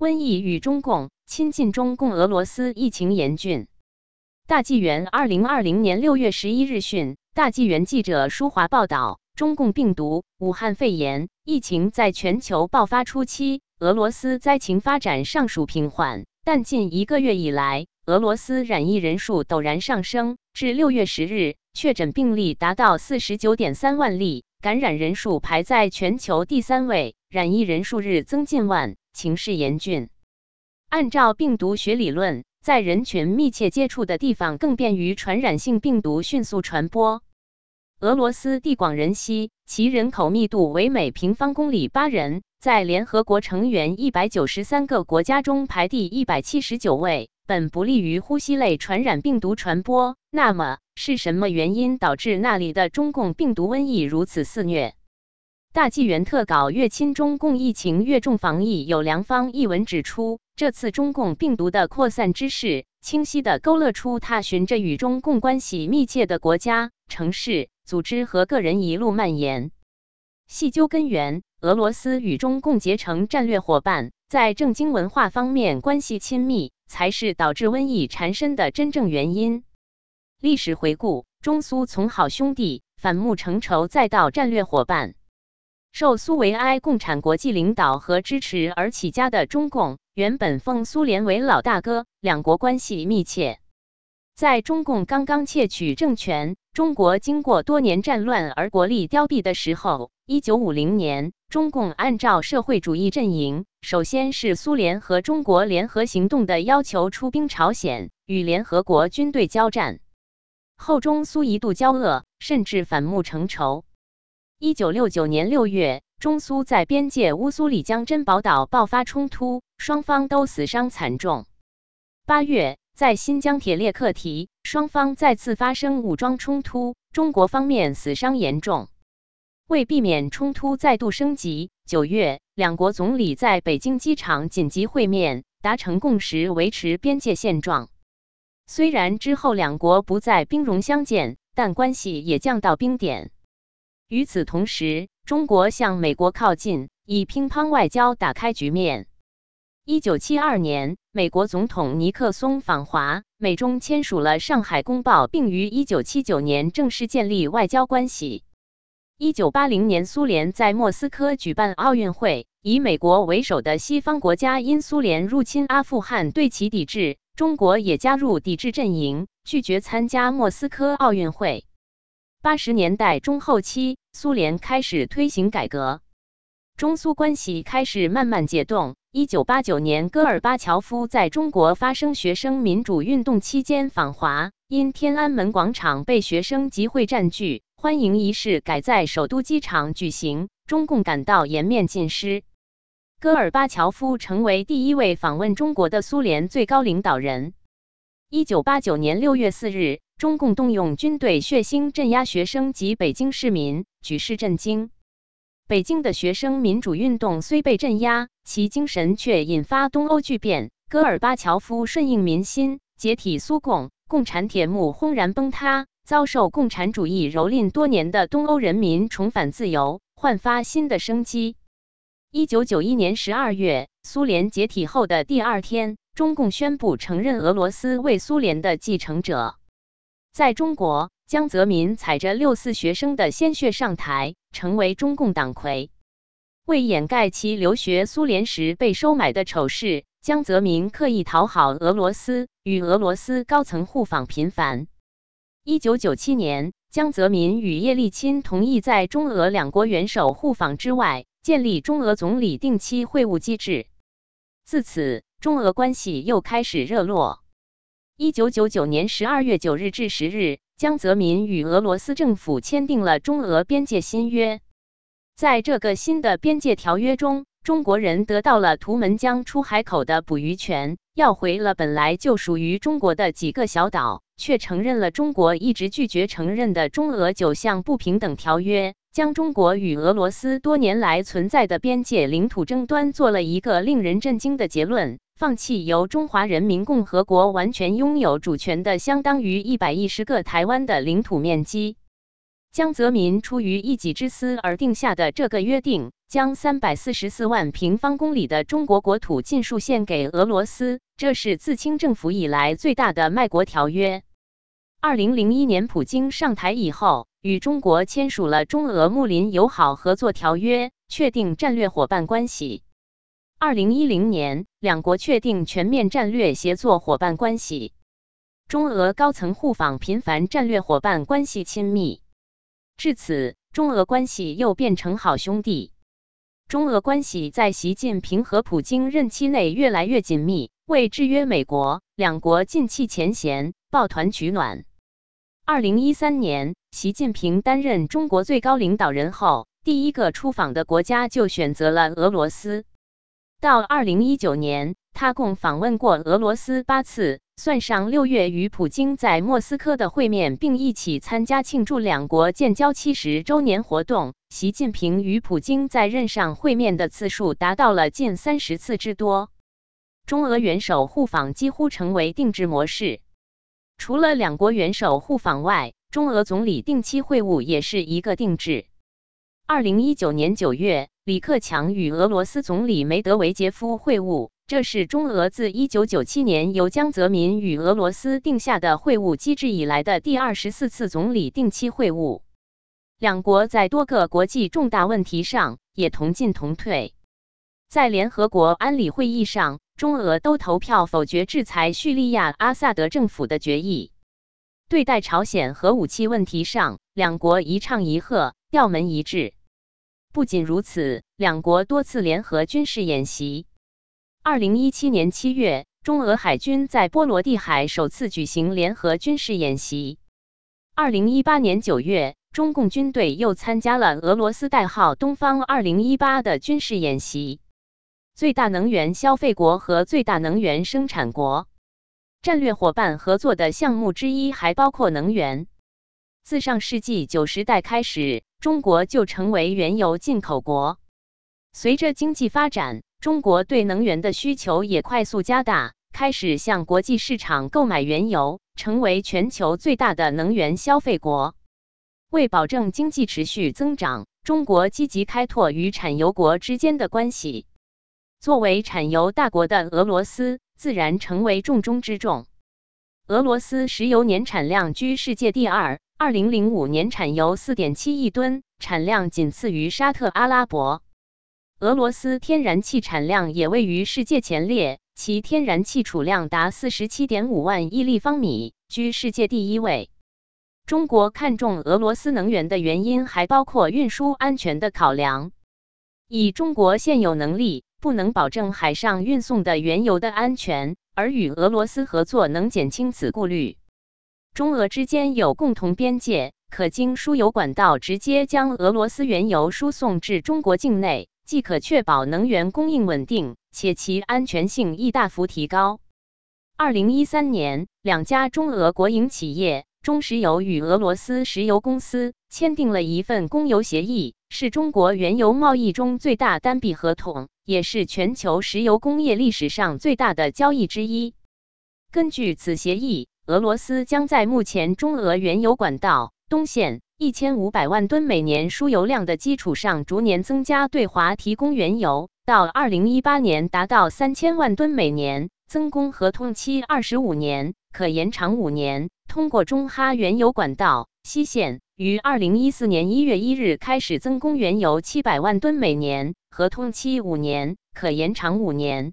瘟疫与中共亲近中共，俄罗斯疫情严峻。大纪元二零二零年六月十一日讯，大纪元记者舒华报道，中共病毒武汉肺炎疫情在全球爆发初期，俄罗斯灾情发展尚属平缓，但近一个月以来，俄罗斯染疫人数陡然上升，至六月十日，确诊病例达到四十九点三万例，感染人数排在全球第三位，染疫人数日增近万。情势严峻。按照病毒学理论，在人群密切接触的地方更便于传染性病毒迅速传播。俄罗斯地广人稀，其人口密度为每平方公里八人，在联合国成员一百九十三个国家中排第一百七十九位，本不利于呼吸类传染病毒传播。那么，是什么原因导致那里的中共病毒瘟疫如此肆虐？大纪元特稿越亲中共疫情越重防疫有良方一文指出，这次中共病毒的扩散之势，清晰地勾勒出它循着与中共关系密切的国家、城市、组织和个人一路蔓延。细究根源，俄罗斯与中共结成战略伙伴，在政经文化方面关系亲密，才是导致瘟疫缠身的真正原因。历史回顾，中苏从好兄弟反目成仇，再到战略伙伴。受苏维埃共产国际领导和支持而起家的中共，原本奉苏联为老大哥，两国关系密切。在中共刚刚窃取政权，中国经过多年战乱而国力凋敝的时候，一九五零年，中共按照社会主义阵营，首先是苏联和中国联合行动的要求出兵朝鲜，与联合国军队交战。后中苏一度交恶，甚至反目成仇。一九六九年六月，中苏在边界乌苏里江珍宝岛爆发冲突，双方都死伤惨重。八月，在新疆铁列克提，双方再次发生武装冲突，中国方面死伤严重。为避免冲突再度升级，九月，两国总理在北京机场紧急会面，达成共识，维持边界现状。虽然之后两国不再兵戎相见，但关系也降到冰点。与此同时，中国向美国靠近，以乒乓外交打开局面。一九七二年，美国总统尼克松访华，美中签署了《上海公报》，并于一九七九年正式建立外交关系。一九八零年，苏联在莫斯科举办奥运会，以美国为首的西方国家因苏联入侵阿富汗对其抵制，中国也加入抵制阵营，拒绝参加莫斯科奥运会。八十年代中后期，苏联开始推行改革，中苏关系开始慢慢解冻。一九八九年，戈尔巴乔夫在中国发生学生民主运动期间访华，因天安门广场被学生集会占据，欢迎仪式改在首都机场举行，中共感到颜面尽失。戈尔巴乔夫成为第一位访问中国的苏联最高领导人。一九八九年六月四日。中共动用军队血腥镇压学生及北京市民，举世震惊。北京的学生民主运动虽被镇压，其精神却引发东欧巨变。戈尔巴乔夫顺应民心，解体苏共，共产铁幕轰然崩塌。遭受共产主义蹂躏多年的东欧人民重返自由，焕发新的生机。一九九一年十二月，苏联解体后的第二天，中共宣布承认俄罗斯为苏联的继承者。在中国，江泽民踩着六四学生的鲜血上台，成为中共党魁。为掩盖其留学苏联时被收买的丑事，江泽民刻意讨好俄罗斯，与俄罗斯高层互访频繁。一九九七年，江泽民与叶利钦同意在中俄两国元首互访之外，建立中俄总理定期会晤机制。自此，中俄关系又开始热络。一九九九年十二月九日至十日，江泽民与俄罗斯政府签订了中俄边界新约。在这个新的边界条约中，中国人得到了图们江出海口的捕鱼权，要回了本来就属于中国的几个小岛，却承认了中国一直拒绝承认的中俄九项不平等条约，将中国与俄罗斯多年来存在的边界领土争端做了一个令人震惊的结论。放弃由中华人民共和国完全拥有主权的相当于一百一十个台湾的领土面积。江泽民出于一己之私而定下的这个约定，将三百四十四万平方公里的中国国土尽数献给俄罗斯，这是自清政府以来最大的卖国条约。二零零一年，普京上台以后，与中国签署了中俄睦邻友好合作条约，确定战略伙伴关系。二零一零年，两国确定全面战略协作伙伴关系，中俄高层互访频繁，战略伙伴关系亲密。至此，中俄关系又变成好兄弟。中俄关系在习近平和普京任期内越来越紧密，为制约美国，两国尽弃前嫌，抱团取暖。二零一三年，习近平担任中国最高领导人后，第一个出访的国家就选择了俄罗斯。到二零一九年，他共访问过俄罗斯八次，算上六月与普京在莫斯科的会面，并一起参加庆祝两国建交七十周年活动，习近平与普京在任上会面的次数达到了近三十次之多。中俄元首互访几乎成为定制模式。除了两国元首互访外，中俄总理定期会晤也是一个定制。二零一九年九月。李克强与俄罗斯总理梅德韦杰夫会晤，这是中俄自一九九七年由江泽民与俄罗斯定下的会晤机制以来的第二十四次总理定期会晤。两国在多个国际重大问题上也同进同退。在联合国安理会议上，中俄都投票否决制裁叙利亚阿萨德政府的决议。对待朝鲜核武器问题上，两国一唱一和，调门一致。不仅如此，两国多次联合军事演习。二零一七年七月，中俄海军在波罗的海首次举行联合军事演习。二零一八年九月，中共军队又参加了俄罗斯代号“东方二零一八”的军事演习。最大能源消费国和最大能源生产国，战略伙伴合作的项目之一还包括能源。自上世纪九十代开始。中国就成为原油进口国。随着经济发展，中国对能源的需求也快速加大，开始向国际市场购买原油，成为全球最大的能源消费国。为保证经济持续增长，中国积极开拓与产油国之间的关系。作为产油大国的俄罗斯，自然成为重中之重。俄罗斯石油年产量居世界第二。二零零五年产油四点七亿吨，产量仅次于沙特阿拉伯。俄罗斯天然气产量也位于世界前列，其天然气储量达四十七点五万亿立方米，居世界第一位。中国看重俄罗斯能源的原因还包括运输安全的考量。以中国现有能力，不能保证海上运送的原油的安全，而与俄罗斯合作能减轻此顾虑。中俄之间有共同边界，可经输油管道直接将俄罗斯原油输送至中国境内，既可确保能源供应稳定，且其安全性亦大幅提高。二零一三年，两家中俄国营企业中石油与俄罗斯石油公司签订了一份供油协议，是中国原油贸易中最大单笔合同，也是全球石油工业历史上最大的交易之一。根据此协议。俄罗斯将在目前中俄原油管道东线一千五百万吨每年输油量的基础上，逐年增加对华提供原油，到二零一八年达到三千万吨每年，增供合同期二十五年，可延长五年。通过中哈原油管道西线，于二零一四年一月一日开始增供原油七百万吨每年，合同期五年，可延长五年。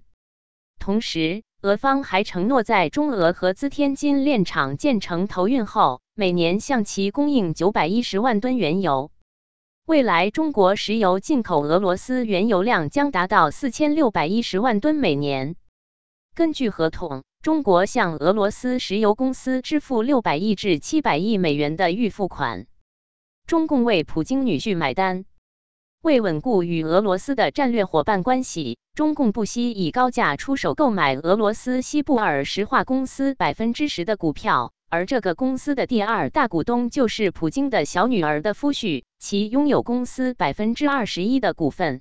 同时，俄方还承诺，在中俄合资天津炼厂建成投运后，每年向其供应九百一十万吨原油。未来，中国石油进口俄罗斯原油量将达到四千六百一十万吨每年。根据合同，中国向俄罗斯石油公司支付六百亿至七百亿美元的预付款，中共为普京女婿买单。为稳固与俄罗斯的战略伙伴关系，中共不惜以高价出手购买俄罗斯西布尔石化公司百分之十的股票，而这个公司的第二大股东就是普京的小女儿的夫婿，其拥有公司百分之二十一的股份。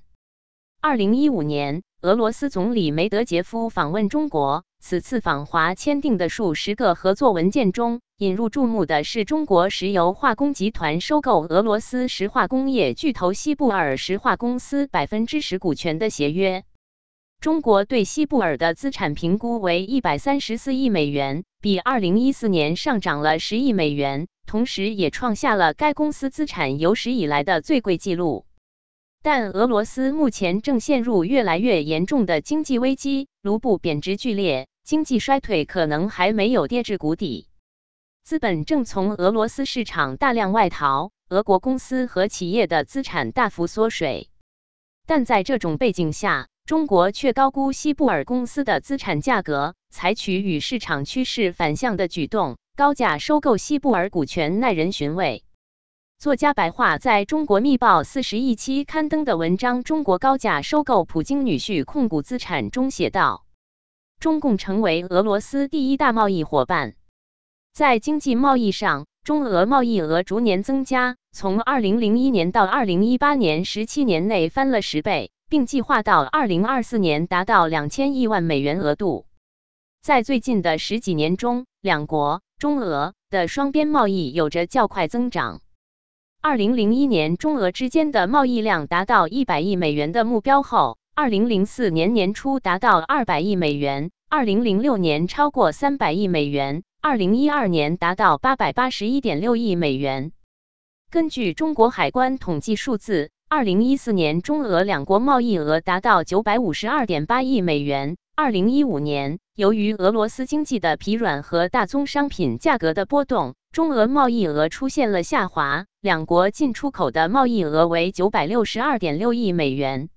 二零一五年，俄罗斯总理梅德杰夫访问中国，此次访华签订的数十个合作文件中，引入注目的是中国石油化工集团收购俄罗斯石化工业巨头西布尔石化公司百分之十股权的协约。中国对西布尔的资产评估为一百三十四亿美元，比二零一四年上涨了十亿美元，同时也创下了该公司资产有史以来的最贵纪录。但俄罗斯目前正陷入越来越严重的经济危机，卢布贬值剧烈，经济衰退可能还没有跌至谷底，资本正从俄罗斯市场大量外逃，俄国公司和企业的资产大幅缩水。但在这种背景下，中国却高估西布尔公司的资产价格，采取与市场趋势反向的举动，高价收购西布尔股权，耐人寻味。作家白桦在中国密报四十一期刊登的文章《中国高价收购普京女婿控股资产》中写道：“中共成为俄罗斯第一大贸易伙伴，在经济贸易上，中俄贸易额逐年增加，从二零零一年到二零一八年，十七年内翻了十倍。”并计划到二零二四年达到两千亿万美元额度。在最近的十几年中，两国中俄的双边贸易有着较快增长。二零零一年，中俄之间的贸易量达到一百亿美元的目标后，二零零四年年初达到二百亿美元，二零零六年超过三百亿美元，二零一二年达到八百八十一点六亿美元。根据中国海关统计数字。二零一四年，中俄两国贸易额达到九百五十二点八亿美元。二零一五年，由于俄罗斯经济的疲软和大宗商品价格的波动，中俄贸易额出现了下滑，两国进出口的贸易额为九百六十二点六亿美元。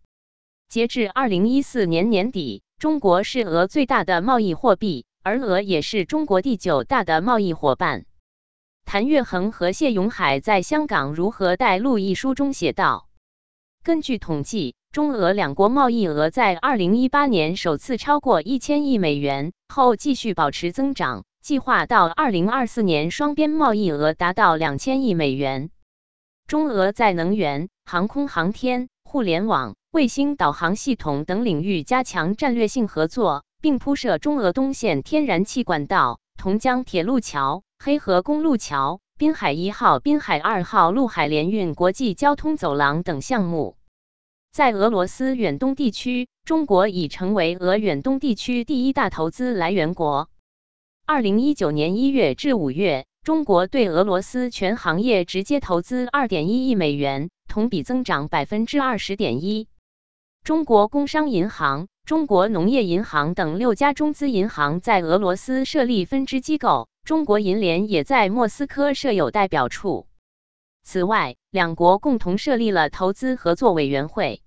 截至二零一四年年底，中国是俄最大的贸易货币，而俄也是中国第九大的贸易伙伴。谭岳衡和谢永海在《香港如何带路》一书中写道。根据统计，中俄两国贸易额在二零一八年首次超过一千亿美元，后继续保持增长。计划到二零二四年，双边贸易额达到两千亿美元。中俄在能源、航空航天、互联网、卫星导航系统等领域加强战略性合作，并铺设中俄东线天然气管道、同江铁路桥、黑河公路桥。滨海一号、滨海二号陆海联运国际交通走廊等项目，在俄罗斯远东地区，中国已成为俄远东地区第一大投资来源国。二零一九年一月至五月，中国对俄罗斯全行业直接投资二点一亿美元，同比增长百分之二十点一。中国工商银行、中国农业银行等六家中资银行在俄罗斯设立分支机构。中国银联也在莫斯科设有代表处。此外，两国共同设立了投资合作委员会，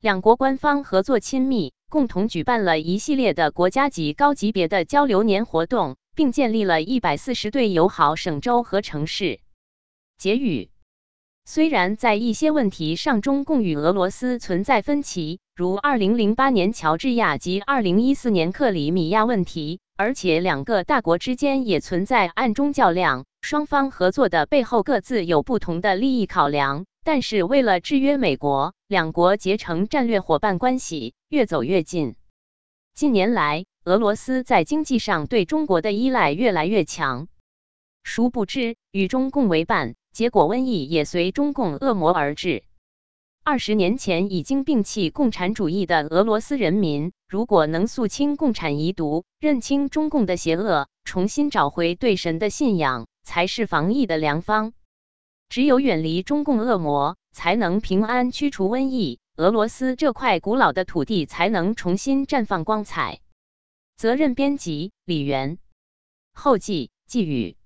两国官方合作亲密，共同举办了一系列的国家级高级别的交流年活动，并建立了一百四十对友好省州和城市。结语：虽然在一些问题上中共与俄罗斯存在分歧，如二零零八年乔治亚及二零一四年克里米亚问题。而且两个大国之间也存在暗中较量，双方合作的背后各自有不同的利益考量。但是为了制约美国，两国结成战略伙伴关系，越走越近。近年来，俄罗斯在经济上对中国的依赖越来越强。殊不知，与中共为伴，结果瘟疫也随中共恶魔而至。二十年前已经摒弃共产主义的俄罗斯人民，如果能肃清共产遗毒，认清中共的邪恶，重新找回对神的信仰，才是防疫的良方。只有远离中共恶魔，才能平安驱除瘟疫，俄罗斯这块古老的土地才能重新绽放光彩。责任编辑：李元，后记：寄语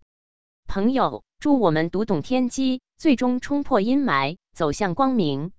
朋友，祝我们读懂天机，最终冲破阴霾，走向光明。